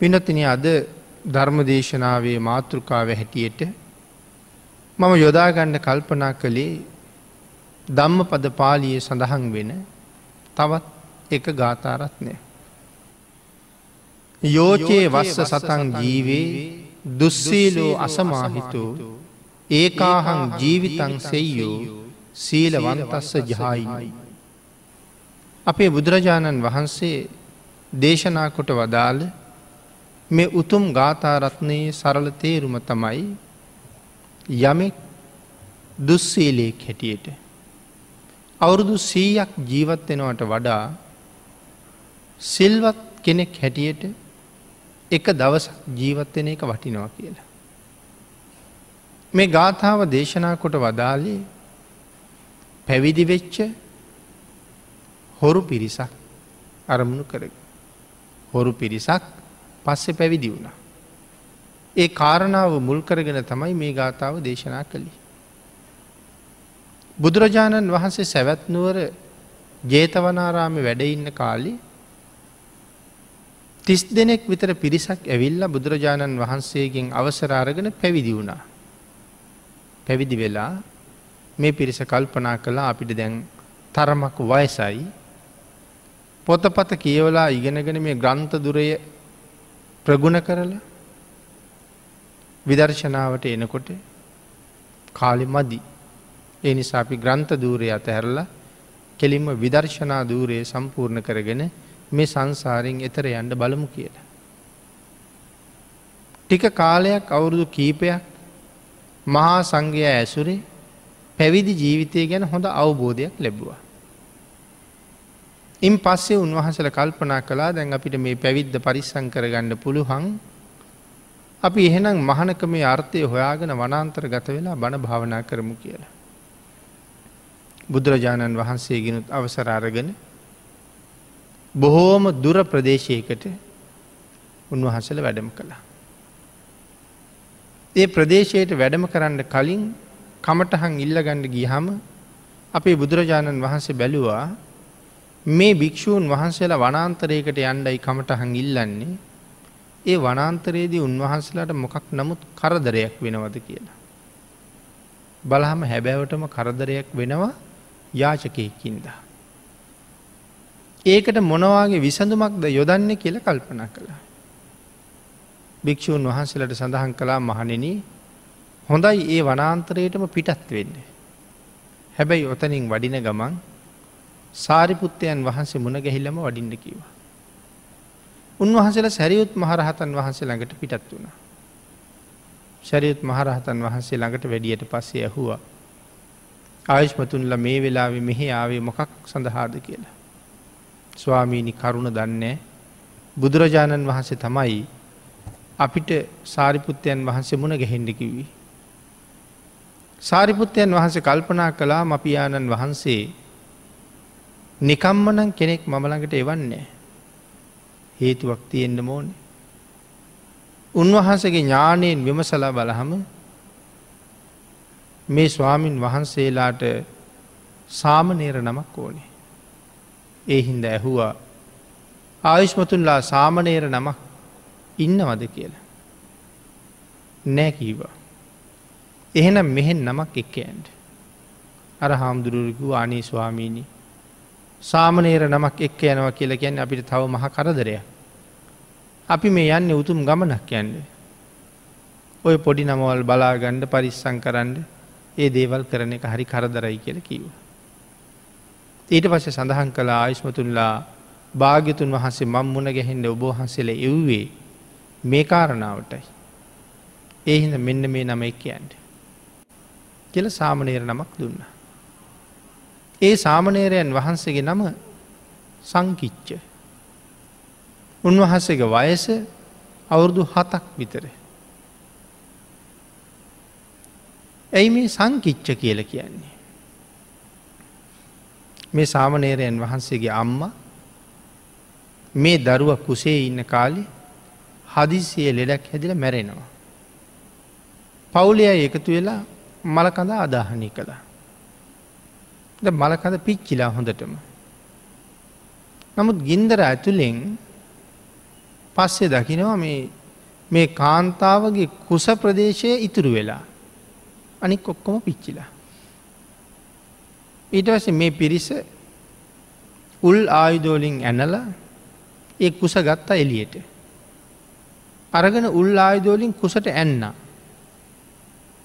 පිනතින අද ධර්මදේශනාවේ මාතෘකාව හැටියට මම යොදාගණ්ඩ කල්පනා කළේ ධම්ම පද පාලිය සඳහන් වෙන තවත් එක ගාථාරත්නය. යෝචයේ වස්ස සතන් ජීවේ දුස්සීලෝ අසමාහිතු ඒකාහං ජීවිතන් සෙයියෝ සීලවන්තස්ස ජායිනයි. අපේ බුදුරජාණන් වහන්සේ දේශනා කොට වදාළ මේ උතුම් ගාථාරත්නයේ සරල තේරුම තමයි යමෙක් දුස්සීලයෙක් හැටියට. අවුරුදු සීයක් ජීවත්වෙනවට වඩා සිල්වත් කෙනෙක් හැටියට එක දවසක් ජීවත්වෙන එක වටිනවා කියලා. මේ ගාථාව දේශනා කොට වදාලේ පැවිදි වෙච්ච හොරු පිරිසක් අරමුණු කරග. හොරු පිරිසක් පස්සෙ පැවිදි වුණා. ඒ කාරණාව මුල් කරගෙන තමයි මේ ගාථාව දේශනා කළේ. බුදුරජාණන් වහන්සේ සැවැත්නුවර ජේතවනාරාම වැඩඉන්න කාලි තිස් දෙනෙක් විතර පිරිසක් ඇවිල්ල බුදුරජාණන් වහන්සේගෙන් අවසරාරගෙන පැවිදි වුණා. පැවිදි වෙලා මේ පිරිස කල්පනා කළා අපිට දැන් තරමක් වයසයි පොතපත කියවලා ඉගෙනගෙන මේ ග්‍රන්ථ දුරය ප්‍රගුණ කරලා විදර්ශනාවට එනකොට කාලෙ මදි. ඒ නිසා අපි ග්‍රන්ථ දූරය අතහැරලා කෙලින්ම විදර්ශනා දූරයේ සම්පූර්ණ කරගෙන මේ සංසාරෙන් එතර යන්න බලමු කියලා. ටික කාලයක් අවුරුදු කීපයක් මහා සංඝය ඇසුරේ පැවිදි ජීවිතය ගැන හොඳ අවබෝධයක් ලැබවා. ඉන් පස්සේ උන්වහසල කල්පනා කලා දැන් අපිට මේ පැවිද්ද පරිස්සං කරගන්න පුළුවන් අපි එහෙනම් මහනක මේ අර්ථය හොයාගෙන වනාන්තර ගත වෙලා බණ භාවනා කරමු කියලා. බුදුරජාණන් වහන්සේගෙනුත් අවසරාරගෙන බොහෝම දුර ප්‍රදේශයකට උන්වහසල වැඩම කළා. ඒ ප්‍රදේශයට වැඩම කරන්න කලින් කමටහන් ඉල්ලගණ්ඩ ගියහම අපේ බුදුරජාණන් වහන්සේ බැලුවා මේ භික්‍ෂූන් වහන්සේලා වනාන්තරයකට යන්ඩයි කමටහන් ඉල්ලන්නේ ඒ වනාන්තරයේදී උන්වහන්සලාට මොකක් නමුත් කරදරයක් වෙනවද කියලා. බලහම හැබැවටම කරදරයක් වෙනවා යාචකයකින්ද. ඒකට මොනවාගේ විසඳුමක්ද යොදන්නේ කියල කල්පනා කළා. භික්‍ෂූන් වහන්සලට සඳහන් කලා මහනෙන හොඳයි ඒ වනාන්තරයටම පිටත් වෙන්නේ. හැබැයි ඔතනින් වඩින ගමන් සාරිපුත්තයන් වහන්සේ මුණ ගැහිල්ලම වඩින්න කිවා. උන්වහන්සේල සැරියුත් මහරහතන් වහන්සේ ළඟට පිටත් වුණා. ශරියුත් මහරහතන් වහන්සේ ළඟට වැඩියට පස්සේ ඇහුවා. ආයුෂ්මතුන්ල මේ වෙලාවෙ මෙහි ආවේ මොකක් සඳහාද කියලා. ස්වාමීණි කරුණ දන්නේ බුදුරජාණන් වහන්සේ තමයි අපිට සාරිපුත්තයන් වහන්සේ මුණ ගැහෙන්ඩ කිවී. සාරිපුත්තයන් වහන්සේ කල්පනා කලා මපියාණන් වහන්සේ නිකම්මනං කෙනෙක් මමළඟට එවන්නේ. හේතුවක් තියෙන්ට මෝනේ. උන්වහන්සගේ ඥානයෙන් විමසලා බලහම මේ ස්වාමින් වහන්සේලාට සාමනේර නමක් ඕනේ. ඒ හින්ද ඇහුවා ආයුෂ්මතුන්ලා සාමනේර නමක් ඉන්නවද කියලා. නෑකීවා. එහෙනම් මෙහෙන් නමක් එක්කඇන්ට. අර හාමුදුරුවකු ආනී ස්වාමීණී සාමනේර නමක් එක්ක යනවා කියලා කියන්න අපිට තව මහ කරදරයක්. අපි මේ යන්න උතුම් ගමනක් යන්නේ. ඔය පොඩි නමවල් බලාගණ්ඩ පරිස්සං කරන්න ඒ දේවල් කරන එක හරි කරදරයි කියල කිව්ව. ඊට පස්සේ සඳහන් කළ ආයුෂ්මතුන්ලා භාග්‍යතුන් වහන්සේ මං මුණ ගැහෙන්ට ඔබහන්සේල එව්වේ මේ කාරණාවටයි. ඒහිද මෙන්න මේ නම එක්කයන්ට. කියල සාමනේර නමක් දුන්න. ඒ සාමනේරයන් වහන්සේගේ නම සංකිච්ච. උන්වහන්සේගේ වයස අවුරුදු හතක් විතර. ඇයි මේ සංකිච්ච කියල කියන්නේ. මේ සාමනේරයන් වහන්සේගේ අම්ම මේ දරුව කුසේ ඉන්න කාලි හදිසිය ලෙඩක් හැදිල මැරෙනවා. පවුලය එකතු වෙලා මලකඳ අදාහනි කළා. ද මලකඳ පිච්චිලා හොඳටම. නමුත් ගින්දර ඇතුළෙන් පස්සේ දකිනවා මේ මේ කාන්තාවගේ කුස ප්‍රදේශය ඉතුරු වෙලා අනික් ඔක්කොම පිච්චිලා. ඊට වස මේ පිරිස උල් ආයුදෝලින් ඇනල ඒ කුස ගත්තා එලියට. අරගෙන උල් ආයුදෝලින් කුසට ඇන්න.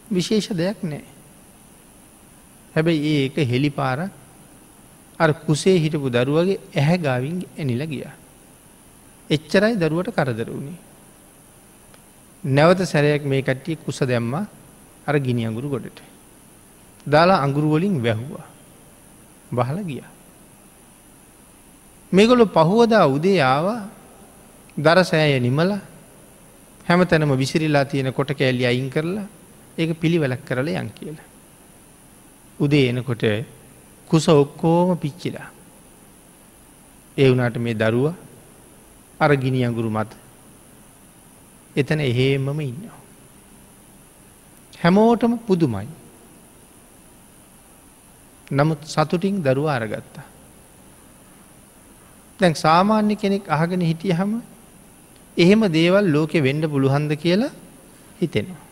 විශේෂ දෙයක් නෑ. හැබැයි ඒ එක හෙළි පාර අර කුසේ හිටපු දරුවගේ ඇහැ ගාවින් ඇනිල ගිය. එච්චරයි දරුවට කරදර වුණේ. නැවත සැරයක් මේ කට්ටිය කුස දැම්ම අර ගිනි අඟුරු ගොඩට. දාලා අඟුරුවලින් වැැහ්වා. බහල ගිය. මේගොලු පහුවදා උදේ ආවා දරසෑය නිමල හැම තැනම විසිරිලා තියෙන කොට කෑල්ලි අයින් කරලා ඒක පිළිවැලක් කරල යන් කියලා. උදේ එනකොට කුස ඔක්කෝම පිච්චිලා. ඒ වුනාට මේ දරුව අර ගිනි අඟුරු මත එතන එහෙමම ඉන්නවා. හැමෝටම පුදුමයි. නමුත් සතුටින් දරුව අරගත්තා. දැන් සාමාන්‍ය කෙනෙක් අහගෙන හිටිය හම එහෙම දේවල් ලෝකෙ වෙන්ඩ පුළුහන්ද කියලා හිතෙනවා.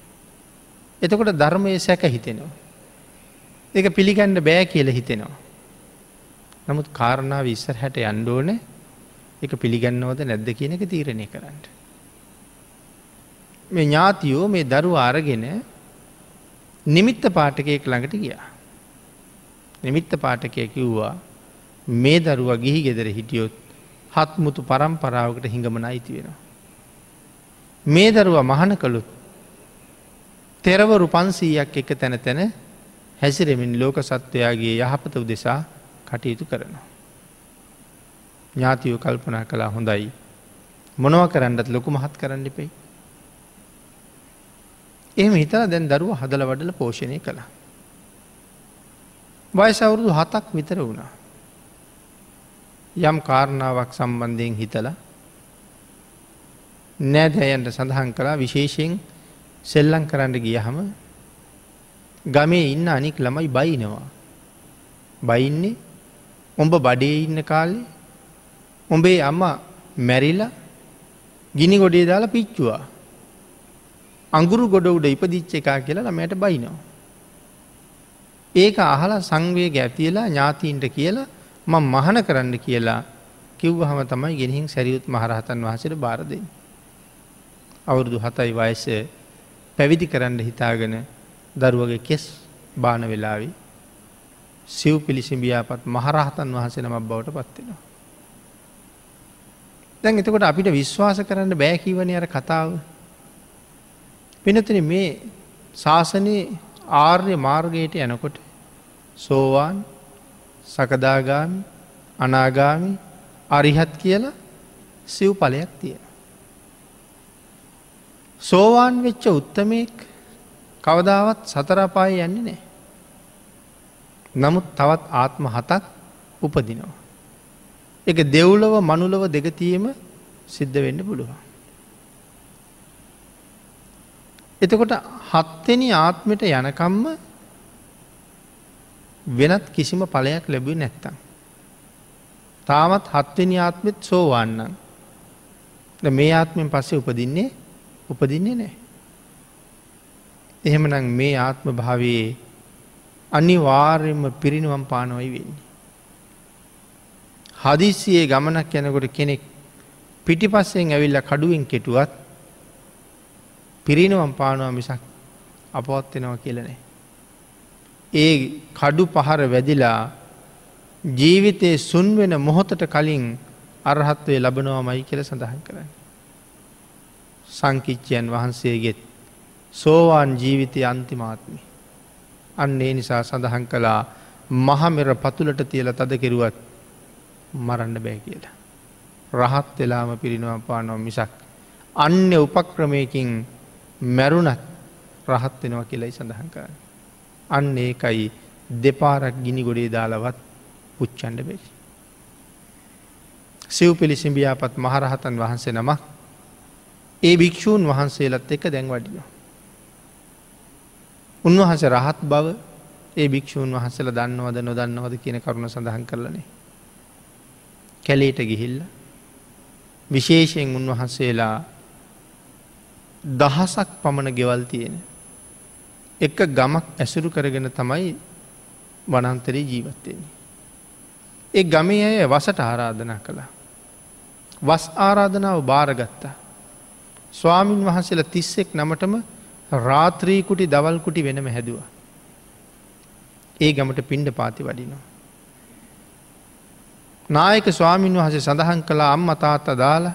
එතකොට ධර්මය සැක හිතෙනවා. එක පිළිගන්න බෑ කියල හිතෙනවා. නමුත් කාරණාව ඉස්සර හැට අන්ඩෝන එක පිළිගන්නවද නැද්ද කියන එක තීරණය කරන්න. මේ ඥාතියෝ මේ දරු අරගෙන නිමිත්ත පාටකයෙක් ළඟට ගියා. නිමිත්ත පාටකය කිව්වා මේ දරුව ගිහි ගෙදර හිටියොත් හත්මුතු පරම්පරාවකට හිඟමන අයිති වෙනවා. මේ දරුව මහන කළුත් තෙරවරු පන්සීයක් එක තැන තැන හැසිරෙමින් ලෝක සත්වයාගේ යහපත උදෙසා කටයුතු කරනවා. ඥාතියෝ කල්පනා කලා හොඳයි මොනව කරන්නත් ලොකු මහත් කරන්න එපෙයි. එහෙම හිතා දැන් දරුව හදල වඩල පෝෂණය කළා. වයසවුරුදු හතක් විතර වුණා. යම් කාරණාවක් සම්බන්ධයෙන් හිතලා නෑදැයන්ට සඳහන් කලා විශේෂයෙන් සෙල්ලං කරන්න ගියහම ගමේ ඉන්න අනික් ළමයි බයිනවා. බයින්නේ උඹ බඩේ ඉන්න කාලේ උඹේ අම්ම මැරිලා ගිනි ගොඩේ දාලා පිච්චුවා. අංගුරු ගොඩ උඩ ඉපදිච්ච එකා කියලා ළමයට බයිනවා. ඒක අහලා සංවේග ඇතියලා ඥාතීන්ට කියලා මං මහන කරන්න කියලා කිව්වහම තමයි ගෙනහින් සැරියුත් මහරහතන් වහසට බාරදෙන්. අවුරුදු හතයි වයස පැවිදි කරන්න හිතාගෙන දරුවගේ කෙස් බාන වෙලාවි සිව් පිළිසිඹියාපත් මහරහතන් වහස නමක් බවට පත්වෙනවා. දැන් එතකොට අපිට විශ්වාස කරන්න බෑකිවන අර කතාව. පිනතන මේ ශාසනයේ ආර්ය මාර්ගයට යනකොට සෝවාන් සකදාගාමි අනාගාමි අරිහත් කියලා සිව් පලයක් තියෙන. සෝවාන් වෙච්ච උත්තමයෙක් කවදාවත් සතරපාය යන්නේ නෑ. නමුත් තවත් ආත්ම හතක් උපදිනවා. එක දෙව්ලව මනුලව දෙගතියම සිද්ධ වෙන්න පුළුවන්. එතකොට හත්වෙනි ආත්මට යනකම්ම වෙනත් කිසිම පලයක් ලැබුව නැත්තම්. තාමත් හත්වෙනි ආත්මෙත් සෝවන්නන් මේ ආත්මෙන් පස්සේ උපදින්නේ උපදින්නේ නෑ. එහෙමනම් මේ ආත්ම භාවයේ අනිවාර්යෙන්ම පිරිනිවම් පානොයි වෙන්නේ. හදිස්සියේ ගමනක් යනකොට කෙනෙක් පිටිපස්සෙන් ඇවිල්ල කඩුවෙන් කෙටුවත් පිරිනිවම් පානුව මිසක් අපවත්වෙනවා කියලනේ. ඒ කඩු පහර වැදිලා ජීවිතයේ සුන්වෙන මොහොතට කලින් අරහත්වය ලබනවා මයි කියල සඳහන් කරන්න. සංකිච්චයන් වහන්සේගෙත් සෝවාන් ජීවිතය අන්තිමාත්මි. අන්න ඒ නිසා සඳහන් කළා මහමෙර පතුලට තියල තද කෙරුවත් මරන්න බෑ කියලා. රහත් වෙලාම පිරිනවා පානො මිසක්. අන්‍ය උපක්‍රමයකින් මැරුණත් රහත් වෙනවා කියලයි සඳහන් කරන්න. අන්න ඒකයි දෙපාරක් ගිනි ගොඩේ දාලවත් පුච්චන්ඩ බෙරි. සිව් පිළිසිඹියාපත් මහරහතන් වහන්සේ නමක් ඒ භික්‍ෂූන් වහන්සේලත් එක දැන් වඩිනවා. උන්වහස රහත් බව ඒ භික්‍ෂූන් වහසල දන්නවද නොදන්නවද කියන කරුණ සඳහන් කරලනේ. කැලේට ගිහිල්ල විශේෂයෙන් උන්වහන්සේලා දහසක් පමණ ගෙවල් තියෙන. එක ගමක් ඇසුරු කරගෙන තමයි වනන්තරී ජීවත්වෙන්නේ. ඒ ගමේ අය වසට ආරාධනා කළා. වස් ආරාධනාව භාරගත්තා. ස්වාමීන් වහන්සේලා තිස්සෙක් නමටම රාත්‍රීකුටි දවල්කුටි වෙනම හැදවා. ඒ ගමට පිණ්ඩ පාති වඩිනවා. නායක ස්වාමීන් වහස සඳහන් කළා අම්ම තාත්ත දාලා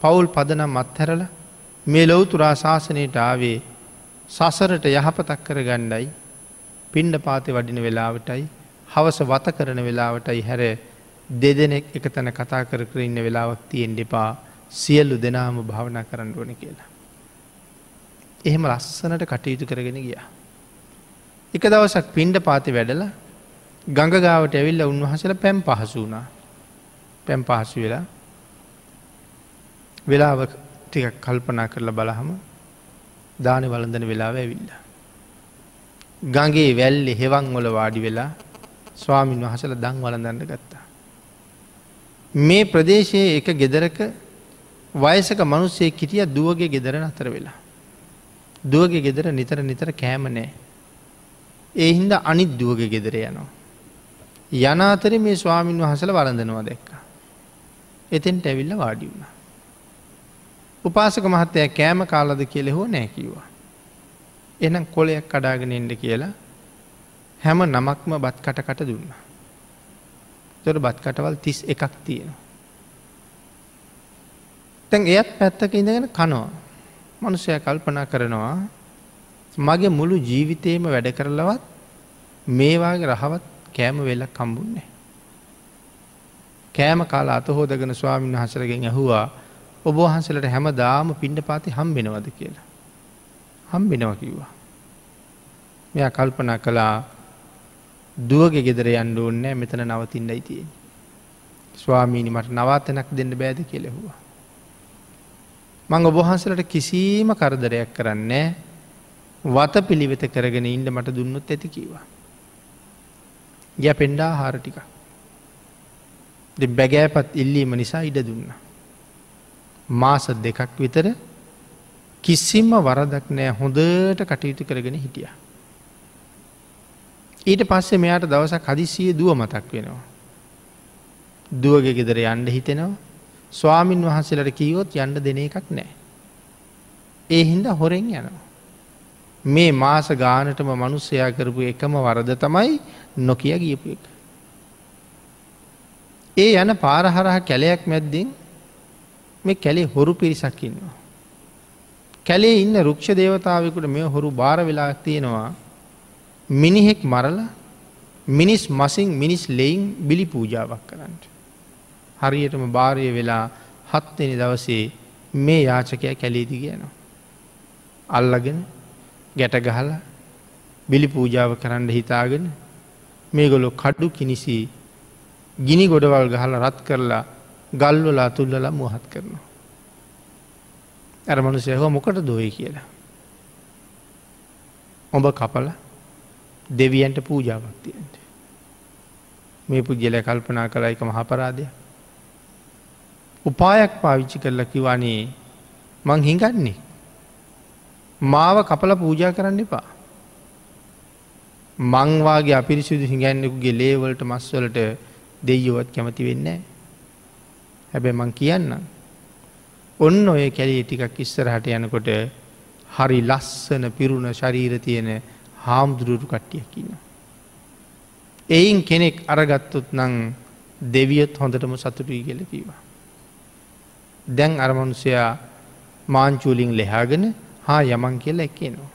පවුල් පදනම් මත්හැරල මේ ලොවතුරා ශාසනයට ආවේ සසරට යහපතක් කර ගණ්ඩයි පිණ්ඩ පාති වඩින වෙලාවටයි හවස වත කරන වෙලාවටයි හැර දෙදෙනෙක් එක තැන කතා කර කර ඉන්න වෙලාවක් තියෙන් දෙපා සියල්ලු දෙනාම භාවනා කරන්න ඕන කියලා. එහෙම ලස්සනට කටයුතු කරගෙන ගියා. එක දවසක් පින්ඩ පාති වැඩල ගඟ ගාවට ඇවිල්ල උන්වහසල පැම් පහසු වුණා පැම් පහසු වෙලා වෙලාව ටික කල්පනා කරලා බලහම දාන වලඳන වෙලාව ඇවිල්ල. ගගේ වැල්ලෙ හෙවන් ඔොල වාඩි වෙලා ස්වාමීන් වහසල දං වලඳන්න ගත්තා. මේ ප්‍රදේශයේ එක ගෙදරක වයසක මනුස්සේ කිටිය දුවගේ ගෙදර අතර වෙලා. දුවගේ ගෙදර නිතර නිතර කෑම නෑ. ඒ හින්ද අනිත් දුවගේ ගෙදර යනවා. යනාතර මේ ස්වාමීන් වහසල වරඳනවා දැක්ක. එතෙන්ට ඇවිල්ල වාඩි වුණ. උපාසක මහත්තය කෑම කාලද කියල හෝ නෑකිවා. එනම් කොලයක් කඩාගෙන එන්ඩ කියලා හැම නමක්ම බත් කටකට දුන්න. තොර බත් කටවල් තිස් එකක් තියෙනවා. තැන් එයත් පැත්තක ඉඳගෙන කනවා. මනුසය කල්පනා කරනවා මගේ මුළු ජීවිතයම වැඩ කරලවත් මේවාගේ රහවත් කෑම වෙල්ලක් කම්බුන්නේ. කෑම කාල අතහෝදගෙන ස්වාමීන් වහසරගෙන් ඇහුවා ඔබහන්සලට හැම දාම පිණ්ඩ පාති හම්බෙනවද කියලා. හම්බෙනව කිව්වා. මෙයා කල්පනා කළා දුවගෙ ගෙදර යන්න ඕන්නෑ මෙතන නවතින්නයි තියෙන්. ස්වාමීනි මට නවාතනක් දෙන්න බෑද කෙලෙහවා. මං ඔබහන්සලට කිසිීම කරදරයක් කරන්නේ වත පිළිවෙත කරගෙන ඉන්ඩ මට දුන්නොත් ඇති කීවා. ගැ පෙන්ඩා හාර ටික. දෙ බැගෑපත් ඉල්ලීම නිසා ඉඩ දුන්න. මාස දෙකක් විතර කිසිම්ම වරදක් නෑ හොඳට කටයුතු කරගෙන හිටිය. ඊට පස්සේ මෙයාට දවසක් හදිසිය දුව මතක් වෙනවා. දුවගෙ ගෙදර යන්ඩ හිතෙනවා ස්වාමීන් වහන්සේලට කීවොත් යන්න දෙන එකක් නෑ. ඒ හින්ද හොරෙන් යනවා. මේ මාස ගානටම මනුස්සයා කරපු එකම වරද තමයි නොකිය ගියපු එක. ඒ යන පාරහරහ කැලයක් මැද්දිෙන් මේ කැලේ හොරු පිරිසක්කින්නවා. කැලේ ඉන්න රුක්ෂ දේවතාවකුට මේ හොරු බාර වෙලා තියෙනවා මිනිහෙක් මරල මිනිස් මසින් මිනිස් ලෙයින් බිලි පූජාවක් කරන්නට. හරියටම භාරය වෙලා හත්වෙනි දවසේ මේ යාචකය කැලේදි කියනවා. අල්ලගෙන ගැට ගහල බිලි පූජාව කරන්න හිතාගෙන මේගොලො කඩු කිනිසි ගිනි ගොඩවල් ගහල රත් කරලා ගල්වලා තුල්ලලා මුවහත් කරනවා. ඇරමනුසය හෝ මොකට දොය කියලා. ඔබ කපල දෙවියන්ට පූජාවක් තියන්ට. මේ පුද්ගල කල්පනා කලා එක මහපරාදයක්. උපායක් පාවිච්චි කරලා කිවනේ මං හිඟන්නේ. මාව කපල පූජා කරන්න එපා. මංවාගේ අපිරිසිදු හිඟැන්නෙකුගේ ලේවලට මස්වලට දෙය්‍යවත් කැමති වෙන්න. හැබැ මං කියන්න. ඔන්න ඔය කැලේ ටිකක් ඉස්සරහට යනකොට හරි ලස්සන පිරුණ ශරීර තියෙන හාමුදුරුරු කට්ටියකින්න. එයින් කෙනෙක් අරගත්තොත් නං දෙවියත් හොඳටම සතුටුයි කියල කීවා. දැන් අරමනුසයා මාංචූලිං ලෙහාගෙන හා යමන් කියල එක්කනවා.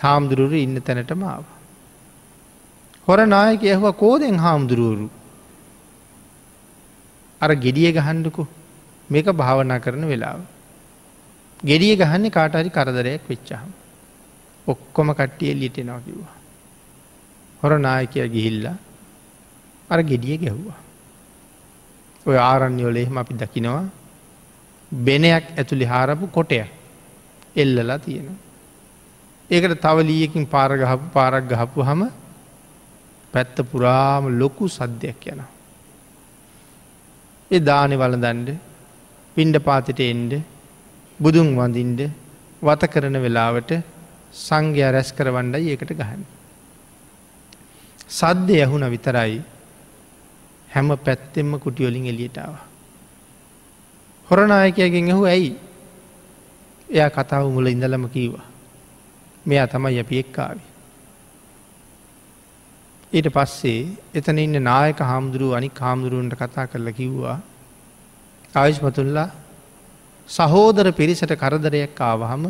හාමුදුරුවරු ඉන්න තැනට මාව. හොර නායක ඇහව කෝදෙන් හාමුදුරුවරු. අර ගෙඩිය ගහන්ඩකු මේක භාවනා කරන වෙලාව. ගෙඩිය ගහන්නේ කාටහරි කරදරයක් වෙච්චාම. ඔක්කොම කට්ටිය ලිටෙනවා කිව්වා. හොර නායකය ගිහිල්ලා අර ගෙඩිය ගැහ්වා. ඔය ආරණ්‍යෝලෙහෙම අපි දකිනවා බෙනයක් ඇතුළි හාරපු කොටයක් එල්ලලා තියෙන. ඒකට තවලීයකින් පාරගහපු පාරක් ගහපු හම පැත්ත පුරාම ලොකු සද්ධයක් යන. ඒ දානෙ වල දන්ඩ පින්ඩ පාතිට එන්ඩ බුදුන් වඳින්ඩ වත කරන වෙලාවට සංඝයා රැස් කරවණ්ඩයි ඒකට ගහන්න. සද්‍ය ඇහුන විතරයි හැම පැත්තෙම කුටියොලින් එලියටාව. හොරනායකයගෙන් ඇහු ඇයි එයා කතාව මුල ඉඳලම කීවා. මෙයා තමයි යපි එක්කාවි. ඊට පස්සේ එතන ඉන්න නායක හාමුදුරුව අනි කාමුදුරුවන්ට කතා කරලා කිව්වා ආයුෂ්මතුල්ලා සහෝදර පිරිසට කරදරයක් ආවහම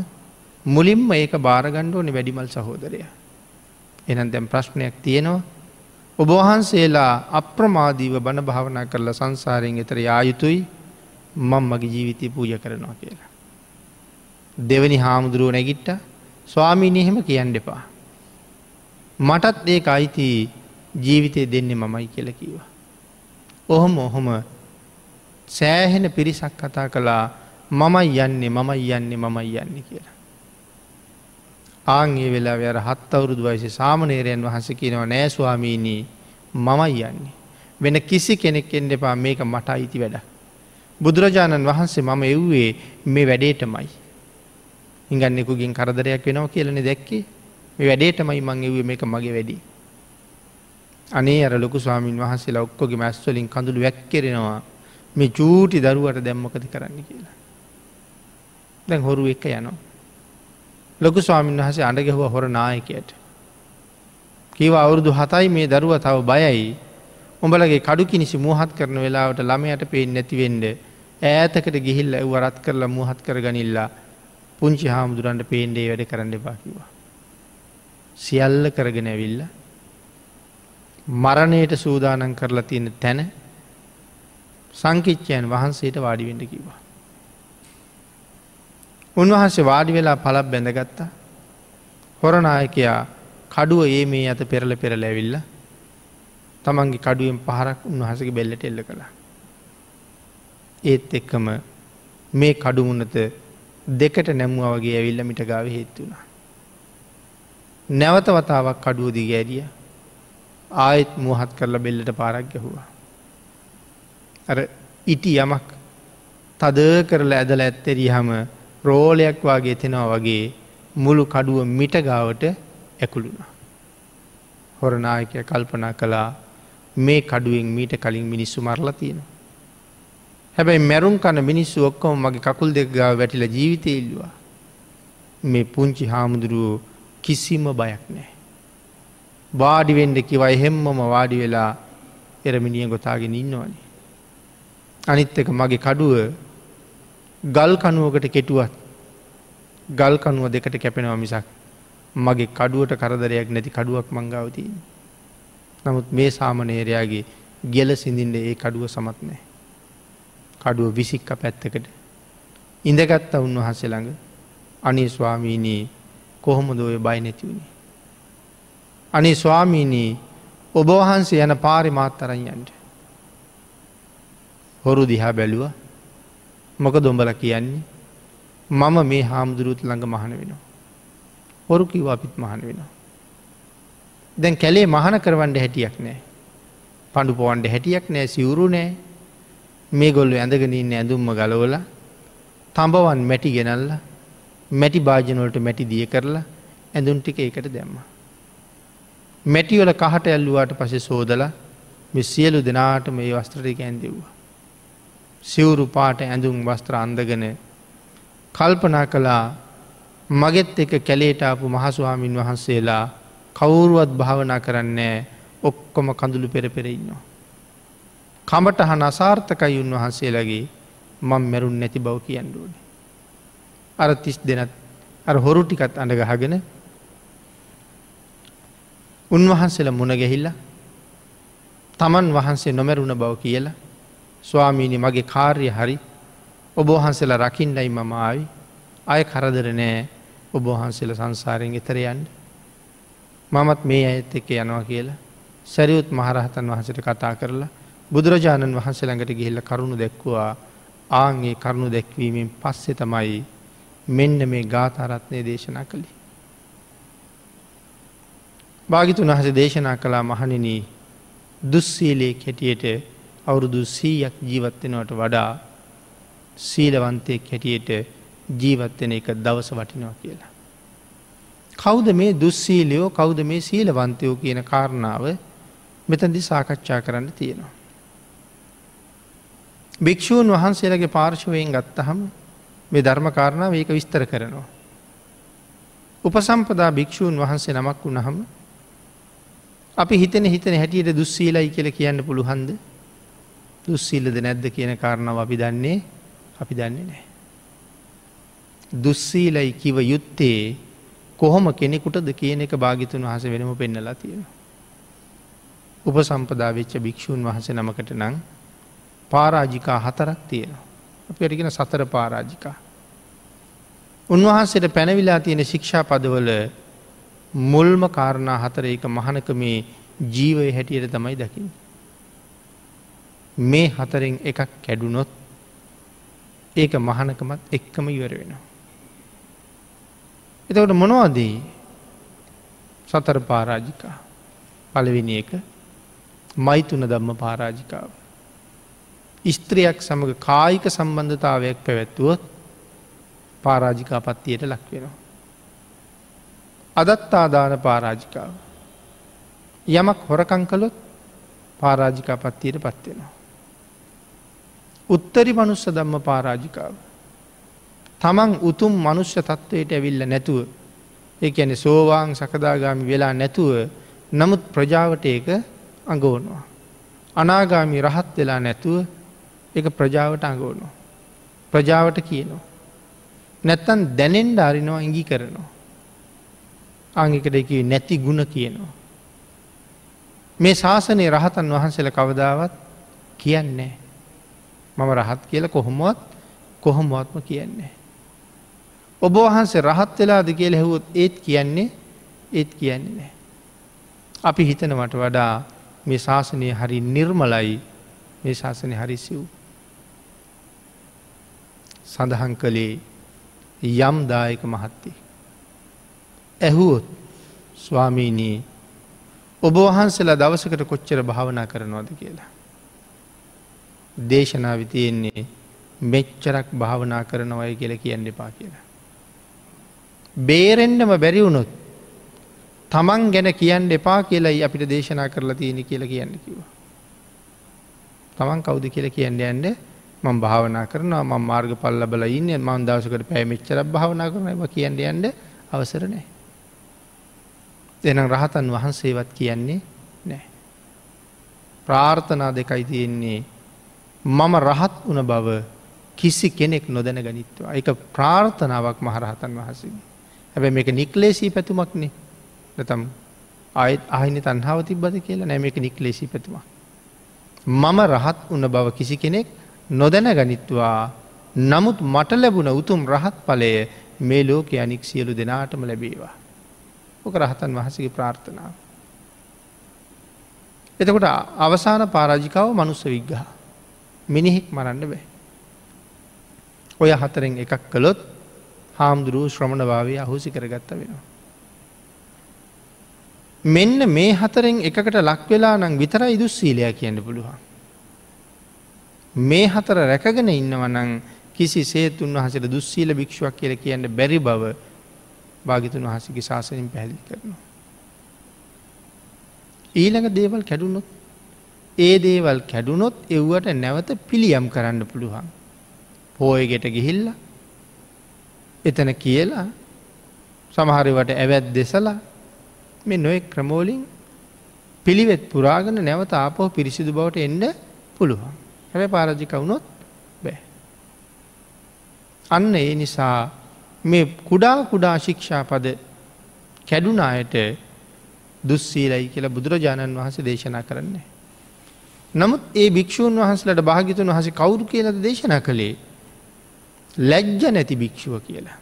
මුලින්ම ඒක බාරගණ්ඩෝනි වැඩිමල් සහෝදරය. එනම් දැම් ප්‍රශ්නයක් තියෙනවා ඔබවහන්සේලා අප්‍රමාදීව බණ භාවනා කරලා සංසාරයෙන් එතර යායුතුයි මං මගේ ජීවිතය පූජ කරනවා කියලා. දෙවනි හාමුදුරුව නැගිට්ට ස්වාමීනය එහෙම කියන්න එපා. මටත් ඒ අයිති ජීවිතය දෙන්නේ මමයි කියල කිවා. ඔහොම ඔහොම සෑහෙන පිරිසක් කතා කළා මමයි යන්නේ මමයි යන්නේ මමයි යන්නේ කියලා. ආංගේ වෙලා අර හත් අවුරුදු වයිස සාමනේරයන් වහස කියනව නෑස්වාමීනී මමයි යන්නේ. වෙන කිසි කෙනෙක් එන්න එපා මේක මට අයිති වැඩ. බුදුරජාණන් වහන්සේ මම එව්වේ මේ වැඩේටමයි. හිඟන්නෙකුගින් කරදරයක් වෙනවා කියලන දැක්කේ මේ වැඩේටමයි මං එවේ මේක මගේ වැඩි. අනේ අර ලොකු ස්වාමීන් වහන්සේලා ඔක්කොගේ මැස්වලින් කඳුළු වැැක්කෙරෙනවා මේ චූටි දරුවට දැම්මකති කරන්න කියලා. දැන් හොරු එක යනවා. ලොකු ස්වාමීන් වහසේ අඩ ගැහුව හොර නායකයට. කිව අවුරුදු හතයි මේ දරුව තව බයයි. උඹලගේ කඩු කිනිසි මුහත් කරන වෙලාවට ළමයට පේෙන් නැතිවෙන්ඩ ඈතකට ගිහිල්ල වරත් කරලා මුහත් කර ගනිල්ලා පුංචි හාමුදුරන්ට පේන්ඩේ වැඩ කරන්න එපාකිවා. සියල්ල කරගෙන ඇවිල්ල මරණයට සූදානන් කරලා තියෙන තැන සංකිච්චයන් වහන්සේට වාඩිවෙඩ කිවා. උන්වහන්සේ වාඩි වෙලා පලක් බැඳගත්තා හොරනායකයා කඩුව ඒ මේ අත පෙරල පෙරල ඇවිල්ල තමන්ගේ කඩුවෙන් පහරක් උන්වහසගේ බෙල්ලට එල්ල කළා. ඒත් එක්කම මේ කඩුමුණත දෙකට නැමුව වගේ ඇවිල්ල මිට ගාව හේත්තු වුණා. නැවත වතාවක් කඩුවදී ගෑරිය ආයෙත් මුවහත් කරලා බෙල්ලට පාරක් ගැහුවා. අර ඉටි යමක් තද කරලා ඇදල ඇත්තෙරී හම රෝලයක් වගේ තෙනවා වගේ මුළු කඩුව මිට ගාවට ඇකුළුණා. හොරනායකය කල්පනා කළා මේ කඩුවෙන් මීට කලින් මිනිස්සු මරලා තියෙන. හැබැයි මැරුම් කන මිනිස්සු ඔක්කොම මගේ කකුල් දෙක් ගාව වැටිල ජීවිතය ඉල්ලවා. මේ පුංචි හාමුදුරුවෝ කිසිම බයක් නෑ. වාඩිවෙන්ඩ කිවයි හෙම්මම වාඩි වෙලා එරමිනිිය ගොතාගෙන ඉන්නවනේ. අනිත් එක මගේ කඩුව ගල් කනුවකට කෙටුවත් ගල් කනුව දෙකට කැපෙනවා මිසක් මගේ කඩුවට කරදරයක් නැති කඩුවක් මංගාවතිී. නමුත් මේ සාමනේරයාගේ ගෙල සිඳින්ට ඒ කඩුව සමත් නෑ. කඩුව විසික්ක පැත්තකට ඉඳගත්ත උන්වහන්සේ ළඟ අනි ස්වාමීනී කොහොමද ඔය බයි නැතිවුණේ. අනි ස්වාමීනී ඔබ වහන්සේ යන පාරි මාත්තරයන්ට. හොරු දිහා බැලුව මොක දොඹල කියන්නේ මම මේ හාමුදුරුත් ළඟ මහන වෙනවා. හොරු කිව අපිත් මහන වෙනවා. දැන් කැලේ මහන කරවන්ඩ හැටියක් නෑ. පඩු පොවන්ඩ හැටියක් නෑ සිවුරු නෑ මේ ගොල්ලු ඇඳගෙනන්න ඇඳුම්ම ගලවල තඹවන් මැටි ගෙනල්ල මැටි භාජනවලට මැටි දිය කරලා ඇඳුන් ටික ඒකට දැම්ම. මැටිවල කහට ඇල්ලුවාට පසේ සෝදල මෙ සියලු දෙනාට මේ වස්ත්‍රටික ඇන්දෙව්වා. සිවුරු පාට ඇඳුම් වස්ත්‍ර අන්දගෙන කල්පනා කළා මගෙත් එක කැලේටාපු මහස්වාමින් වහන්සේලා කවුරුවත් භාවනා කරන්නේ ඔක්කොම කඳුළු පෙර පෙරඉන්නවා. කමට හන අසාර්ථකයි උන්වහන්සේලගේ මං මැරුන් නැති බව කියන්නුවන. අර තිස් දෙනත් අර හොරු ටිකත් අඳගහගෙන උන්වහන්සේල මුණ ගැහිල්ල තමන් වහන්සේ නොමැරුණ බව කියලා ස්වාමීණි මගේ කාර්ය හරි ඔබහන්සේලා රකිින්ඩයි මම ආවි අය කරදර නෑ ඔබහන්සේල සංසාරයෙන් එතරයන්ට මමත් මේ ඇත් එක යනවා කියලා සැරියුත් මහරහතන් වහසට කතා කරලා බුදුරජාණන් වහන්සේ ළඟට ගිහිල්ල කරුණු දැක්වවා ආන්ගේ කරුණු දැක්වීමෙන් පස්සෙ තමයි මෙන්න මේ ගාථරත්නය දේශනා කළි. භාගිතුන් වහස දේශනා කලා මහනිනී දුස්සීලේ කෙටියට අවුරුදු සීයක් ජීවත්වෙනවට වඩා සීලවන්තයෙක් හැටියට ජීවත්වෙන එක දවස වටිනවා කියලා. කෞද මේ දුස්සීලයෝ කෞද මේ සීලවන්තයෝ කියන කාරණාව මෙතැදි සාකච්ඡා කරන්න තියෙනවා. භික්‍ෂූන් වහන්සේලගේ පාර්ශවයෙන් ගත්තහම මේ ධර්මකාරණාව ඒක විස්තර කරනවා. උපසම්පදා භික්‍ෂූන් වහන්සේ නමක් වුණහම අපි හිතන හිතන හැටියට දුස්සීලයි කියල කියන්න පුළුහන්ද දුස්සීලද නැද්ද කියන කාරණාව අපි දන්නේ අපි දන්නේ නෑ. දුස්සීලයි කිව යුත්තේ කොහොම කෙනෙකුටද කියන එක භාගිතුන් වහස වෙනම පෙන්නලා තියෙන. උපසම්පදා වෙච්ච භික්‍ෂූන් වහස නමකට නං පාරාජිකා හතරක් තියෙනවා. අපි අටිගෙන සතර පාරාජිකා. උන්වහන්සේට පැනවිලා තියෙන ශික්ෂා පදවල මුල්ම කාරණා හතර එක මහනක මේ ජීවය හැටියට තමයි දකිින්. මේ හතරෙන් එකක් කැඩුනොත් ඒක මහනකමත් එක්කම ඉවර වෙනවා. එතකට මොනවදී සතර පාරාජිකා පලවෙනි එක මයිතුන දම්ම පාරාජිකාව. ස්ත්‍රියක් සමඟ කායික සම්බන්ධතාවයක් පැවැත්තුවොත් පාරාජිකා පත්තියට ලක් වෙනවා. අදත්තාදාන පාරාජිකාව. යමක් හොරකං කළොත් පාරාජිකා පත්තියට පත්වෙනවා. උත්තරි මනුස්ස දම්ම පාරාජිකාව. තමන් උතුම් මනුෂ්‍ය තත්ත්වයට ඇවිල්ල නැතුව ඒ ඇන සෝවාං සකදාගාමි වෙලා නැතුව නමුත් ප්‍රජාවට ඒක අඟෝනවා. අනාගාමි රහත් වෙලා නැතුව එක ප්‍රජාවට අඟෝනවා. ප්‍රජාවට කියනවා. නැත්තන් දැනෙන්ඩ අරිනවා ඉඟි කරනවා. අංගිකට එක නැති ගුණ කියනවා. මේ ශාසනය රහතන් වහන්සේල කවදාවත් කියන්නේ. මම රහත් කියල කොහොමුවත් කොහොමුවත්ම කියන්නේ. ඔබ වහන්සේ රහත් වෙලාද කියල හැවුත් ඒත් කියන්නේ ඒත් කියන්නේ නෑ. අපි හිතනවට වඩා මේ ශාසනය හරි නිර්මලයි මේ ශාසනය හරි සිව්. සඳහන් කළේ යම් දායක මහත්තේ. ඇහුවොත් ස්වාමීනී ඔබ වහන්සලා දවසකට කොච්චර භාවනා කරනවාද කියලා. දේශනාව තියෙන්නේ මෙච්චරක් භාවනා කරනවය කියල කියන්න එපා කියලා. බේරෙන්ඩම බැරිවුණොත් තමන් ගැන කියන්න එපා කියලයි අපිට දේශනා කරලා තියෙන කියල කියන්න කිව. තමන් කවුද කියල කියන්න යන්න මං භාවනා කරනවා ම මාර්ග පල්ල බල ඉන්න මන් දවසකට පැමිච්චර භාවනා කරන කියන්න යන්න අවසරනෑ. එනම් රහතන් වහන්සේවත් කියන්නේ නෑ. ප්‍රාර්ථනා දෙකයි තියෙන්නේ මම රහත් වන බව කිසි කෙනෙක් නොදැන ගනිත්වා එක ප්‍රාර්ථනාවක් මහරහතන් වහසින්. හැබැ මේක නික්ලේසී පැතුමක්නේ නතම් අයත් අහිනි තන්හාව තිබ්බද කියලා නෑ මේක නික්ලේසී පැතුමක්. මම රහත් වන බව කිසි කෙනෙක් නොදැන ගනිත්වා නමුත් මට ලැබුණ උතුම් රහත් පලය මේ ලෝක අනික් සියලු දෙනාටම ලැබේවා. ඕක රහතන් වහසගේ ප්‍රාර්ථනාව. එතකොට අවසාන පාරාජිකාව මනුස්ස විග්ගහ මිනිහෙක් මරන්න බෑ. ඔය හතරෙන් එකක් කළොත් හාමුදුරුව ශ්‍රමණ භාවය අහුසි කරගත්ත වෙනවා. මෙන්න මේ හතරෙන් එකකට ලක්වෙලා නම් විතරයි දුස්සීලයා කියන්න පුළුවන්. මේ හතර රැකගෙන ඉන්නවනං කිසි සේතුන් වහසට දුස්සීල භික්ෂුවක් කියල කියන්න බැරි බව භාගිතුන් වහසගේ ශාසනින් පැහැදිි කරනවා. ඊළඟ දේවල් කැඩුණොත් ඒ දේවල් කැඩුනොත් එව්වට නැවත පිළියම් කරන්න පුළුවන්. පෝයගෙට ගිහිල්ල එතන කියලා සමහරවට ඇවැත් දෙසලා මේ නොෙක් ක්‍රමෝලින් පිළිවෙත් පුරාගන නැවත ආපෝ පිරිසිදු බවට එන්න පුළුවන්. හැබැ පාරජික වුණොත් බෑ. අන්න ඒ නිසා මේ කුඩා කුඩා ශික්ෂා පද කැඩුනායට දුස්සීලයි කියලා බුදුරජාණන් වහන්සේ දේශනා කරන්නේ. නමුත් ඒ භික්‍ෂූන් වහන්සලට භාගිතුන් වහස කවුරු කියලද දේශනා කළේ ලැජ්ජ නැති භික්ෂුව කියලා.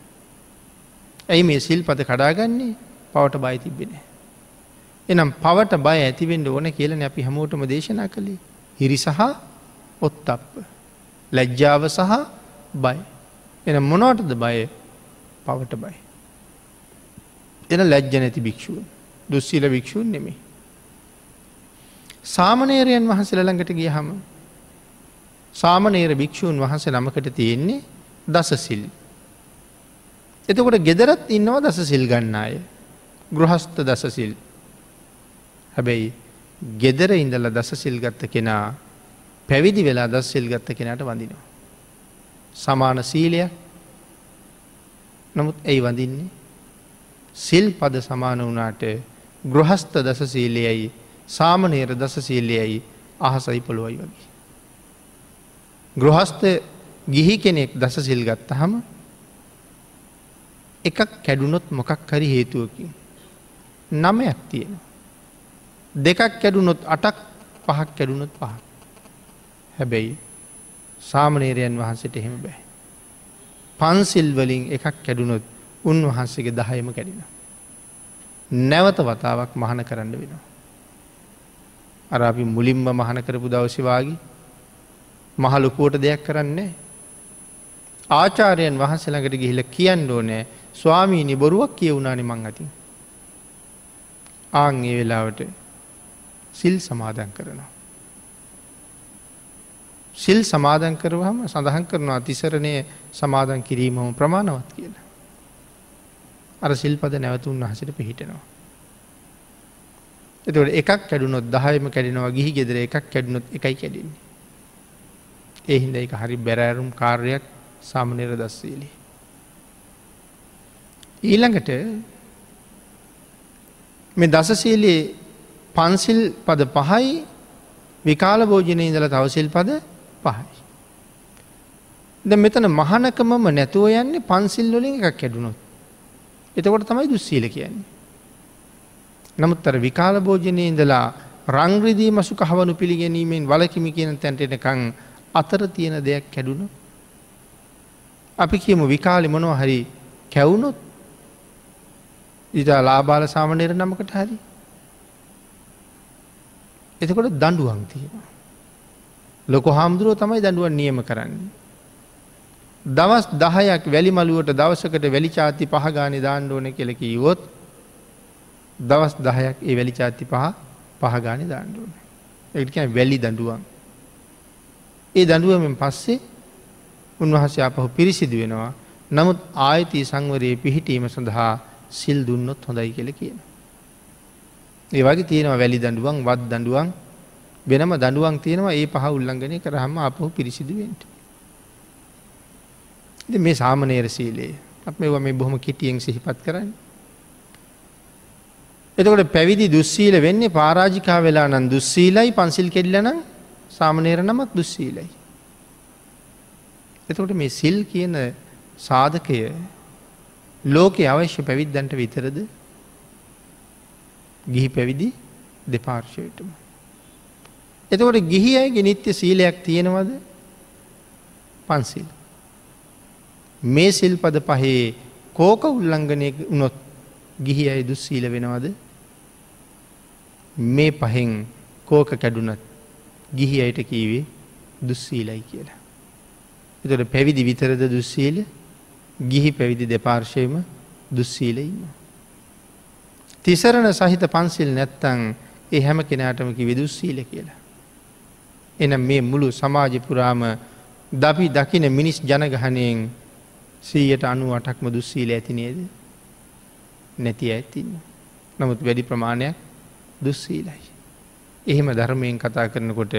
ඇයි මේ සිල් පද කඩාගන්නේ පවට බයි තිබෙන. එනම් පවට බය ඇතිවෙන්ට ඕන කියලන අපි හමෝටම දේශනා කළේ හිරි සහ ඔත්තප්ප. ලැජ්ජාව සහ බයි. එන මොනවටද බය පවට බයි. එන ලැජ්ජ නැති භික්‍ෂුව දුස්සිල භික්‍ෂූන් නෙමේ. සාමනේරයන් වහන්සල ළඟට ගිය හම සාමනේර භික්‍ෂූන් වහන්සේ නමකට තියෙන්නේ දසසිල්. එතකොට ගෙදරත් ඉන්නවා දස සිල් ගන්න අය. ගෘහස්ත දසසිල්. හැබැයි ගෙදර ඉඳල දස සිල් ගත්ත කෙනා පැවිදි වෙලා දස් සිල් ගත්ත කෙනට වඳිනවා. සමාන සීලයක් නමුත් ඇයි වඳින්නේ. සිල් පද සමාන වනාට ගෘහස්ත දස සීලයයි සාමනේර දස සීලයයි අහසයි පොළුවයි වගේ. ගෘහස්ත ගිහි කෙනෙක් දස සිල් ගත්ත හම එකක් කැඩුනොත් මොකක් හරි හේතුවකින්. නමයක් තියෙන. දෙකක් කැඩුනොත් අටක් පහක් කැඩුනොත් පහ. හැබැයි සාමනේරයන් වහන්සට එහෙම බෑ. පන්සිල් වලින් එකක් කැඩුනොත් උන්වහන්සේගේ දහයම කැඩින. නැවත වතාවක් මහන කරන්න වෙනවා. අර අපි මුලින්ම මහන කරපු දවශවාගේ මහලොකුවට දෙයක් කරන්නේ. ආචාරයන් වහන්සළඟට ගිහිල කියන්න ඕනෑ ස්වාමීනි බොරුවක් කියවුණනි මං අතින්. ආං ඒ වෙලාවට සිල් සමාදන් කරනවා. සිල් සමාදන් කරවහම සඳහන් කරනවා තිසරණය සමාදන් කිරීමම ප්‍රමාණවත් කියලා. අර සිල්පද නැවතුන් වහසට පිහිටෙනවා. එතට එකක් කැඩුනොත් දහයම කැඩෙනවා ගිහි ගෙදර එකක් කැඩුණොත් එකයි කැඩින්නේ. එහින්ද එක හරි බැරෑරුම් කාර්යයක් සාමනර දස්සීලි. ඊළඟට මේ දසසීලයේ පන්සිල් පද පහයි විකාල භෝජනය ඉඳල තවසිල් පද පහයි. ද මෙතන මහනකමම නැතුව යන්නේ පන්සිල් වලින් එකක් කැඩුණොත්. එතකොට තමයි දුස්සීල කියන්නේ. නමුත් අර විකාල භෝජනය ඉඳලා රංග්‍රදී මසු කහවනු පිළිගැනීමෙන් වලකිමි කියන තැන්ටෙනකං අතර තියෙන දෙයක් කැඩුණු. අපි කියමු විකාලි මොනව හරි කැවුණොත් ඉතා ලාබාල සාමනයට නමකට හරි. එතකොට දඩුවන් තියෙනවා. ලොක හාමුදුරුව තමයි දඩුවන් නියම කරන්නේ. දවස් දහයක් වැලි මළුවට දවසකට වැලි චාති පහගානි දාණ්ඩ ඕන කෙලෙක ඉවොත් දවස් දහයක් ඒ වැලි චාති පහ පහගානි දාණ්ඩුවන. එකැ වැලි දඩුවන්. ඒ දඩුවමෙන් පස්සේ උන්වහසේ අපහු පිරිසිදු වෙනවා නමුත් ආයති සංවරයේ පිහිටීම සඳහා සිල් දුන්නොත් හොඳයි කියල කියන. ඒ වගේ තියෙනවා වැලි දඩුවන් වත් දඩුවන් වෙනම දඩුවන් තියෙනවා ඒ පහ උල්ලංඝනය කරහම අපහු පිරිසිදුවෙන්ට. මේ සාමනේර සීලේ අප මේවා මේ බොහොම කිටියෙන් සිහිපත් කරන්න. එතකොට පැවිදි දුස්සීල වෙන්නේ පාරාජිකා වෙලා නම් දුස්සීලයි පන්සිල් කෙල්ලන සාමනේර නමත් දුස්සීලයි. එතකොට මේ සිල් කියන සාධකය ලෝකෙ අවශ්‍ය පැවිද්දන්ට විතරද ගිහි පැවිදි දෙපාර්ශවයටම. එතකොට ගිහි අයගේ නිත්‍ය සීලයක් තියෙනවද පන්සිල්. මේ සිල්පද පහේ කෝක උල්ලංඝනය වනොත් ගිහි අයි දුස්සීල වෙනවද මේ පහෙන් කෝක කැඩුනත් ගිහි අයට කීවේ දුස්සීලයි කියලා. එතට පැවිදි විතරද දුස්සීල ගිහි පැවිදි දෙපාර්ශයම දුස්සීල ඉන්න. තිසරණ සහිත පන්සිල් නැත්තං ඒ හැම කෙනාටමකි විදුස්සීල කියලා. එනම් මේ මුළු සමාජ පුරාම දපි දකින මිනිස් ජනගහනයෙන් සීයට අනු අටක්ම දුස්සීල ඇති නේද නැති ඇතින්න. නමුත් වැඩි ප්‍රමාණයක් දුස්සීලයි. එහෙම ධර්මයෙන් කතා කරනකොට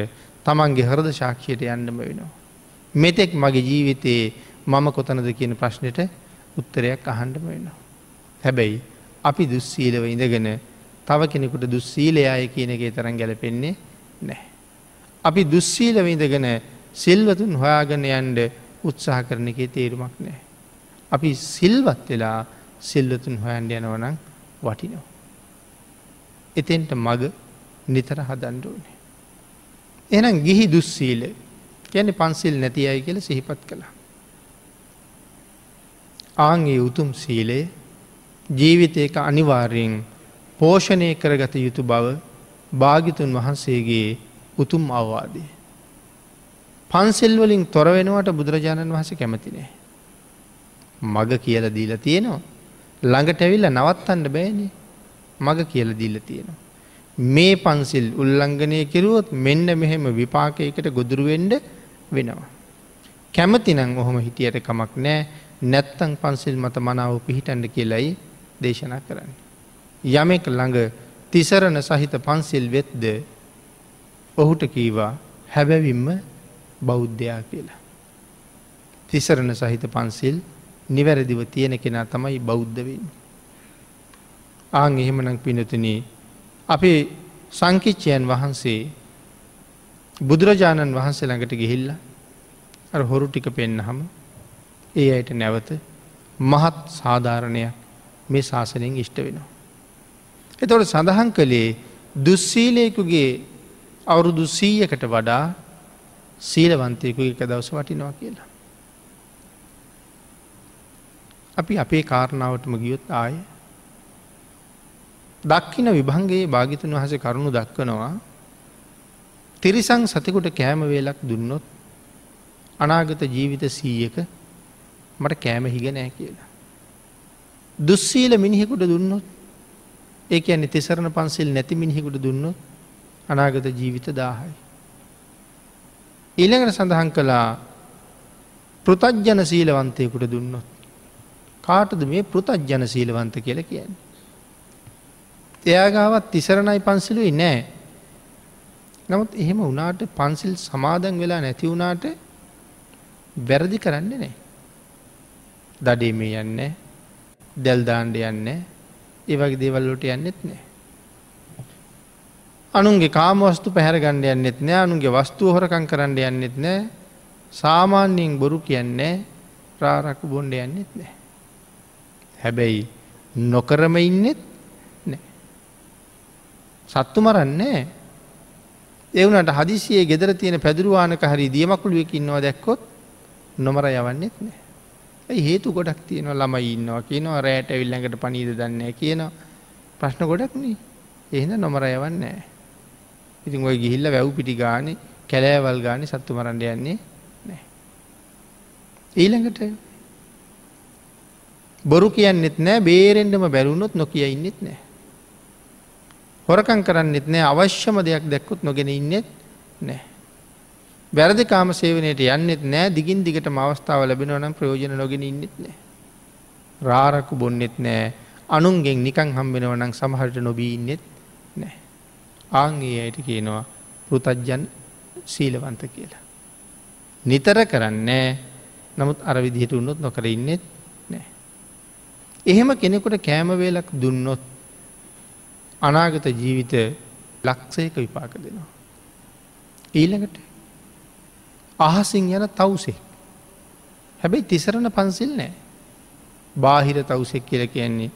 තමන්ගේ හරද ශාක්ෂයට යන්නම වෙනවා. මෙතෙක් මගේ ජීවිතයේ මම කොතනද කියන ප්‍රශ්නයට උත්තරයක් අහන්ඩම වෙනවා. හැබැයි අපි දුස්සීලව ඉඳගෙන තව කෙනෙකුට දුස්සීලයාය කියන එක තරන් ගැලපෙන්නේ නෑ. අපි දුස්සීලව ඉඳගෙන සිල්වතුන් හොයාගෙන යන්ඩ උත්සාහ කරන එකේ තේරුමක් නෑ. අපි සිල්වත් වෙලා සිල්වතුන් හොයන්ඩ යනවනං වටිනෝ. එතෙන්ට මග නිතර හදන්ඩෝනේ. එනම් ගිහි දුස්සීල ගැන පන්සිල් නැති අයි කියල සිහිපත් කළා. ආන්ගේ උතුම් සීලේ ජීවිතයක අනිවාර්යෙන් පෝෂණය කරගත යුතු බව භාගිතුන් වහන්සේගේ උතුම් අවවාදය. පන්සෙල්වලින් තොර වෙනවට බුදුරජාණන් වහස කැමතිනේ. මග කියල දීල තියෙනවා. ළඟට ඇවිල්ල නවත්තන්න බෑනේ මග කියල දීල තියෙනවා. මේ පන්සිල් උල්ලංඝනය කිරුවොත් මෙන්න මෙහෙම විපාකයකට ගොදුරුවෙන්ඩ වෙනවා. කැමතිනං ඔහොම හිටියට කමක් නෑ නැත්තං පන්සිල් මත මනාව පිහිටන්ඩ කියලයි දේශනා කරන්න. යමෙක් ළඟ තිසරණ සහිත පන්සිල් වෙත්ද ඔහුට කීවා හැබැවිම්ම බෞද්ධයා කියලා. තිසරණ සහිත පන්සිල් නිවැරදිව තියෙන කෙනා තමයි බෞද්ධවෙන්. ආං එහෙමනක් පිනතුනී අපේ සංකිච්චයන් වහන්සේ බුදුරජාණන් වහන්සේ ළඟට ගිහිල්ල අර හොරු ටික පෙන්න්න හම ඒ අයට නැවත මහත් සාධාරණයක් මේ ශාසනයෙන් ඉෂ්ට වෙනවා. එතොට සඳහන් කළේ දුස්සීලයකුගේ අවුරුදු සීයකට වඩා සීලවන්තයකු එක දවස වටිනවා කියලා. අපි අපේ කාරණාවටම ගියොත් ආය දක්කින විභංගේ භාගිතන් වහස කරුණු දක්වනවා තිරිසං සතකුට කෑම වේලක් දුන්නොත් අනාගත ජීවිත සීයක මට කෑම හිග නෑ කියලා. දුස්සීල මිනිහෙකුට දුන්නොත් ඒ ඇනි තිසරණ පන්සිල් නැති මිනිහෙකුට දුන්නොත් අනාගත ජීවිත දාහයි. ඊළඟට සඳහන් කළා පෘතජ්ජන සීලවන්තයකුට දුන්නොත්. කාටද මේ පෘතජ්ජන සීලවන්ත කියල කියන්න. එයාගාවත් තිසරණයි පන්සිලුයි නෑ. නමුත් එහෙම වනාට පන්සිල් සමාදන් වෙලා නැති වුණාට වැරදි කරන්න නෑ. දඩේ මේ යන්න දැල්දාන්ඩ යන්න ඒ වගේ දේවල්ලොට යන්නෙත් නෑ. අනුන්ගේ කාමවස්තු පැහැර ගණ්ඩ යන්නෙත් නෑ අනුන්ගේ වස්තු හොරකං කරන්න යන්නෙත් නෑ සාමාන්‍යයෙන් බොරු කියන්නේ ප්‍රාරක්කු බොන්්ඩ යන්නෙත් නෑ. හැබැයි නොකරම ඉන්නෙත් නෑ. සත්තු මරන්නේ එවනට හදිසියේ ගෙදර තියෙන පැදුරුවානක හරි දියමකුළුවක ඉන්නවා දැක්කොත් නොමර යවන්නෙත් නෑ. හේතු ගොඩක් තියෙනවා ළමයි ඉන්නවා කියනවා රෑට විල්ලඟට පනීද දන්න කියනවා ප්‍රශ්න ගොඩක්නේ එහෙද නොමර යවන්නෑ. ඉතින් ඔය ගිහිල්ල වැව් පිටි ගාන කැලෑවල් ගාන සත්තු මරන්ඩ යන්නේ නෑ. ඊළඟට බොරු කියන්නෙත් නෑ බේරෙන්ඩම බැරුණොත් නොකිය ඉන්නෙත් නෑ. හොරකං කරන්නෙත් නෑ අවශ්‍යම දෙයක් දැක්කුත් නොගෙන ඉන්නෙත් නෑ. වැරදි කාම සේවනයට යන්නෙත් නෑ දිගින් දිගට අවස්ථාව ලැබෙනවනම් ප්‍රයෝජන නොගෙන ඉන්නෙත් නෑ. රාරක්කු බොන්නෙත් නෑ අනුන්ගෙන් නිකං හම්බෙනවනං සමහට නොබී ඉන්නෙත් නෑ. ආංගේ අයට කියනවා පෘතජ්ජන් සීලවන්ත කියලා. නිතර කරන්නේ නමුත් අර විදිහට උන්නොත් නොකර ඉන්නෙත් නෑ. එහෙම කෙනෙකුට කෑමවේලක් දුන්නොත් අනාගත ජීවිත ලක්ෂයක විපාක දෙනවා. ඊළඟට අහසින් යන තවුසේ. හැබැයි තිසරණ පන්සිල් නෑ. බාහිර තවුසෙක් කියල කියන්නේ.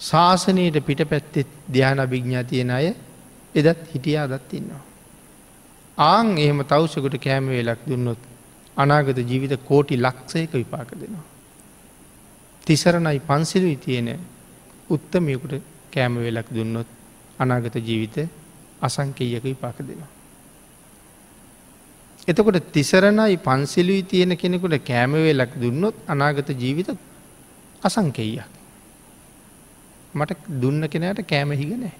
ශාසනයට පිට පැත්තෙත් ධ්‍යාන භිග්ඥා තියෙන අය එදත් හිටියා දත් ඉන්නවා. ආං එහෙම තවසකට කෑම වෙලක් දුන්නොත් අනාගත ජීවිත කෝටි ලක්ෂයක විපාක දෙනවා. තිසරණයි පන්සිලුයි තියෙන උත්තමයකුට කෑම වෙලක් දුන්නොත් අනාගත ජීවිත අසංකේයක විපාක දෙනවා. එතකොට තිසරණයි පන්සිලුයි තියෙන කෙනෙකුට කෑමවෙලක් දුන්නොත් අනාගත ජීවිත අසංකෙයියක්. මට දුන්න කෙනට කෑම හිග නෑ.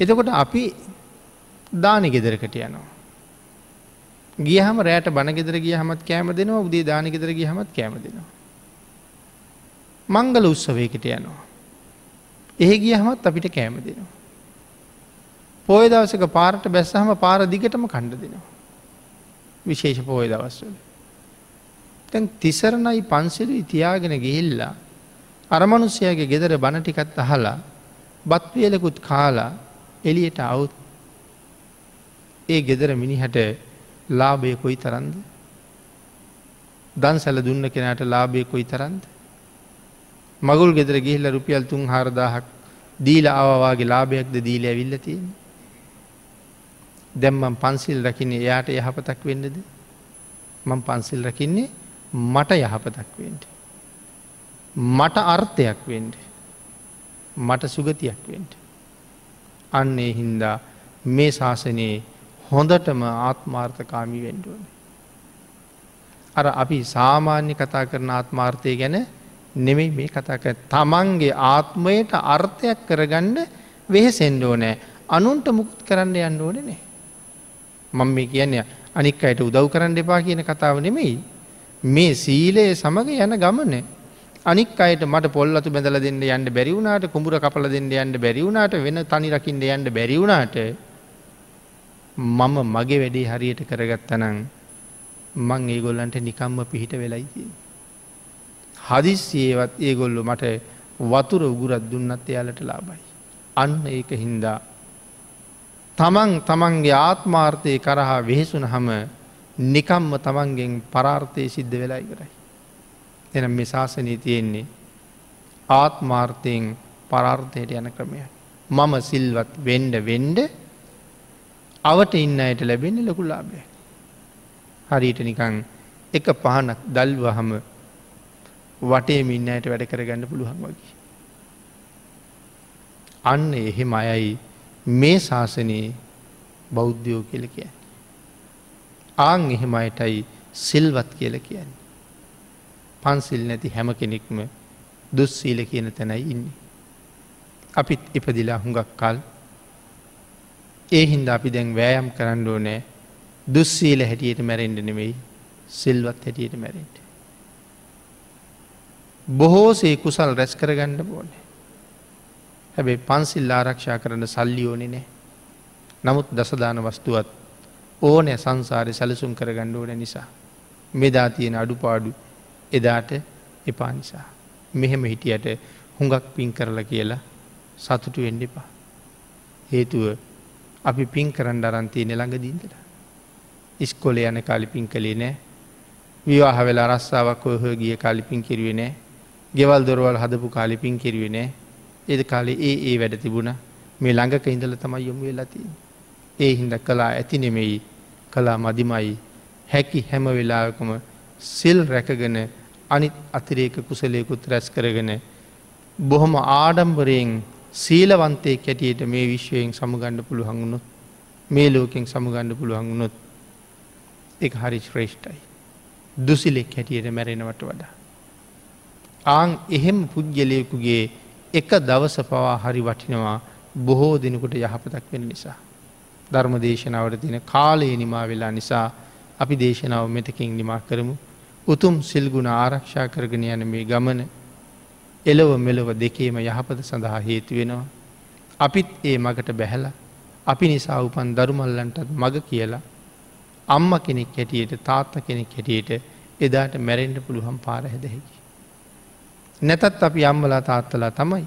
එතකොට අපි දානි ගෙදරකට යනවා. ගියහම රෑට බණගෙදර ගිය හමත් කෑම දෙනවා උදේ දානගෙදර ගිය හමත් කෑම දෙනවා. මංගල උත්සවයකට යනවා. එහ ගිය හමත් අපිට කෑම දෙනවා. පෝය දවසක පාරට බැස්සහම පාර දිගටම කණ්ඩ දෙනවා. විශේෂ පෝය දවස්වල. තැන් තිසරණයි පන්සිලු ඉතියාගෙන ගිහිල්ලා අරමනුස්සයගේ ගෙදර බණටිකත් අහලා බත්වියලකුත් කාලා එලියට අවුත් ඒ ගෙදර මිනිහට ලාභය කොයි තරන්ද දන් සැල දුන්න කෙනට ලාභය කොයි තරන්ද මගුල් ගෙදර ගිහිල්ල රුපියල් තුන් හාරදාහක් දීල අවවාගේ ලාභයක්ද දීල ඇවිල්ල තියෙන දැම්මම් පන්සිල් රකින්නේ එයාට යහපතක් වෙන්නද? මං පන්සිල් රකින්නේ මට යහපතක් වෙන්ට මට අර්ථයක් වෙන්ඩ මට සුගතියක් වෙන්ට අන්නේ හින්දා මේ ශාසනයේ හොඳටම ආත්මාර්ථකාමි වෙන්ඩුවන. අර අපි සාමාන්‍ය කතා කරන ආත්මාර්ථය ගැන නෙමෙයි මේ කතා කර තමන්ගේ ආත්මයට අර්ථයක් කරගන්න වෙහ සෙන්ඩෝ නෑ අනුන්ට මුකුත් කරන්න යන්න ඕන නෑ. මං මේ කියන්නේ අනික් අයට උදව් කරන්න එපා කියන කතාව නෙමෙයි. මේ සීලයේ සමඟ යන ගමන අනික් අයට මට පොල්ලතු බැඳල දෙන්න යන්න බැරිවුණට කුඹුර කපල දෙන්න යන්න බැරිවුණට වෙන තනි රකින්න යන්න බැරිවුණට මම මගේ වැඩේ හරියට කරගත්තනං මං ඒගොල්ලන්ට නිකම්ම පිහිට වෙලයිති. හදිස්සියේවත් ඒගොල්ලු මට වතුර උගුරත් දුන්නත් එයාලට ලාබයි. අන්න ඒක හින්දා. තමන් තමන්ගේ ආත්මාර්ථය කරහා වෙහෙසුන හම නිකම්ම තමන්ගෙන් පරාර්ථය සිද්ධ වෙලා ඉවරයි. එනම් මේ ශාසනී තියෙන්නේ ආත්මාර්ථයෙන් පරාර්ථයට යන ක්‍රමය. මම සිල්වත් වෙන්ඩ වෙන්ඩ අවට ඉන්න අයට ලැබෙන්නේ ලොකු ලාබය. හරිට නිකං එක පහනක් දල්වහම වටේ මින්නයට වැඩ කරගන්න පුළුවන් වගේ. අන්න එහෙම අයයි මේ ශාසනයේ බෞද්ධයෝ කියල කිය. ආං එහෙම අයටයි සිල්වත් කියල කියන්නේ. පන්සිල් නැති හැම කෙනෙක්ම දුස්සීල කියන තැනයි ඉන්නේ. අපිත් ඉපදිලා හුඟක් කල් ඒ හින්ද අපි දැන් වෑයම් කරන්න ඕනෑ දුස්සීල හැටියට මැරෙන්ඩ නෙවෙයි සිල්වත් හැටියට මැරෙන්ට. බොහෝසේ කුසල් රැස් කරගන්න බෝනේ. හැබැයි පන්සිල් ආරක්ෂා කරන සල්ලි ඕනෙ නෑ. නමුත් දසදාන වස්තුවත් ඕනෑ සංසාරය සැලසුම් කරගණ්ඩ ඕන නිසා. මෙදා තියෙන අඩුපාඩු එදාට එපා නිසා. මෙහෙම හිටියට හුඟක් පින් කරලා කියලා සතුටු වෙන්ඩ එපා. හේතුව අපි පින් කරන්න අරන්තිය නෙළඟ දීන්දට. ඉස්කොල යන කාලි පින් කළේ නෑ විවාහ වෙලා රස්සාාවක් ඔහ ගිය කාලි පින් කිරුවේ නෑ ගෙවල් දොරවල් හදපු කාලි පින් කිරුවේ නෑ එද කාලේ ඒ ඒ වැඩ තිබුණ මේ ළඟක ඉඳල තමයි යොමු වෙලතින්. ඒ හින්ද කලා ඇති නෙමෙයි කලා මදිමයි හැකි හැම වෙලාකම සිල් රැකගෙන අනිත් අතිරේක කුසලයකුත් රැස් කරගෙන බොහොම ආඩම්බරයෙන් සීලවන්තය කැටියට මේ විශ්වයෙන් සමගණ්ඩ පුළුහඟුණොත් මේ ලෝකෙන් සමගණ්ඩ පුළුවන්ගුණොත් එක හරි ශ්‍රේෂ්ඨයි. දුසිලෙක් හැටියට මැරෙනවට වඩා. ආං එහෙම පුද්ගලයකුගේ එක දවස පවා හරි වටිනවා බොහෝ දෙනකුට යහපතක් වෙන නිසා. ධර්ම දේශනාවට තින කාලයේ නිමා වෙලා නිසා අපි දේශනාව මෙතකින් නිමා කරමු. උතුම් සිල්ගුණ ආරක්ෂා කරගෙන යන මේ ගමන එලොව මෙලොව දෙකේම යහපත සඳහා හේතු වෙනවා. අපිත් ඒ මගට බැහැල අපි නිසා උපන් දරුමල්ලන්ටත් මග කියලා අම්ම කෙනෙක් හැටියට තාත්ත කෙනෙක් හැටියට එදාට මැරෙන්ඩ පුළුවන් පාර හැදැහැකි. නැතත් අපි අම්මලා තාත්තලා තමයි.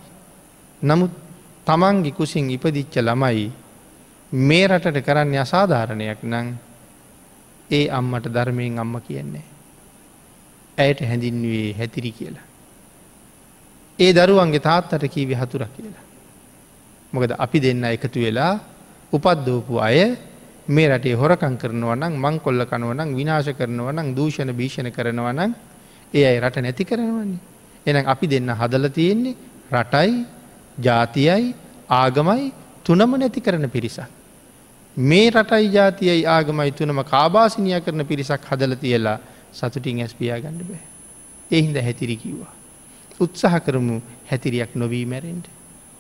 නමුත් තමන්ගි කුසින් ඉපදිච්ච ළමයි මේ රටට කරන්න අසාධාරණයක් නං ඒ අම්මට ධර්මයෙන් අම්ම කියන්නේ. ඇයට හැඳින්වේ හැතිරි කියලා. ඒ දරුවන්ගේ තාත්තට කීවි හතුර කියලා. මොකද අපි දෙන්න එකතු වෙලා උපද්දෝපු අය මේ රටේ හොරකං කරනවනම් මං කොල්ල කනුවනම් විනාශ කරනවනම් දූෂණ භීෂණ කරනවනම් ඒ අයි රට නැති කරනවන්නේ. එන අපි දෙන්න හදල තියෙන්නේ රටයි ජාතියයි ආගමයි තුනම නැති කරන පිරිසක්. මේ රටයි ජාතියයි ආගමයි තුනම කාබාසිනය කරන පිරිසක් හදල තියලා සතුටින් ඇස්පියා ගණඩ බෑ. එහින්ද හැතිරි කිව්වා. උත්සාහ කරමු හැතිරියක් නොවී මැරෙන්ඩ.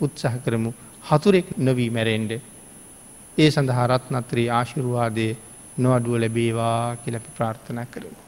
උත්සාහ කරමු හතුරෙක් නොවී මැරෙන්ඩ. ඒ සඳහා රත්නත්‍රී ආශිරුවාදය නොඅඩුව ලැබේවා කියලපි ප්‍රාර්ථනා කරමු.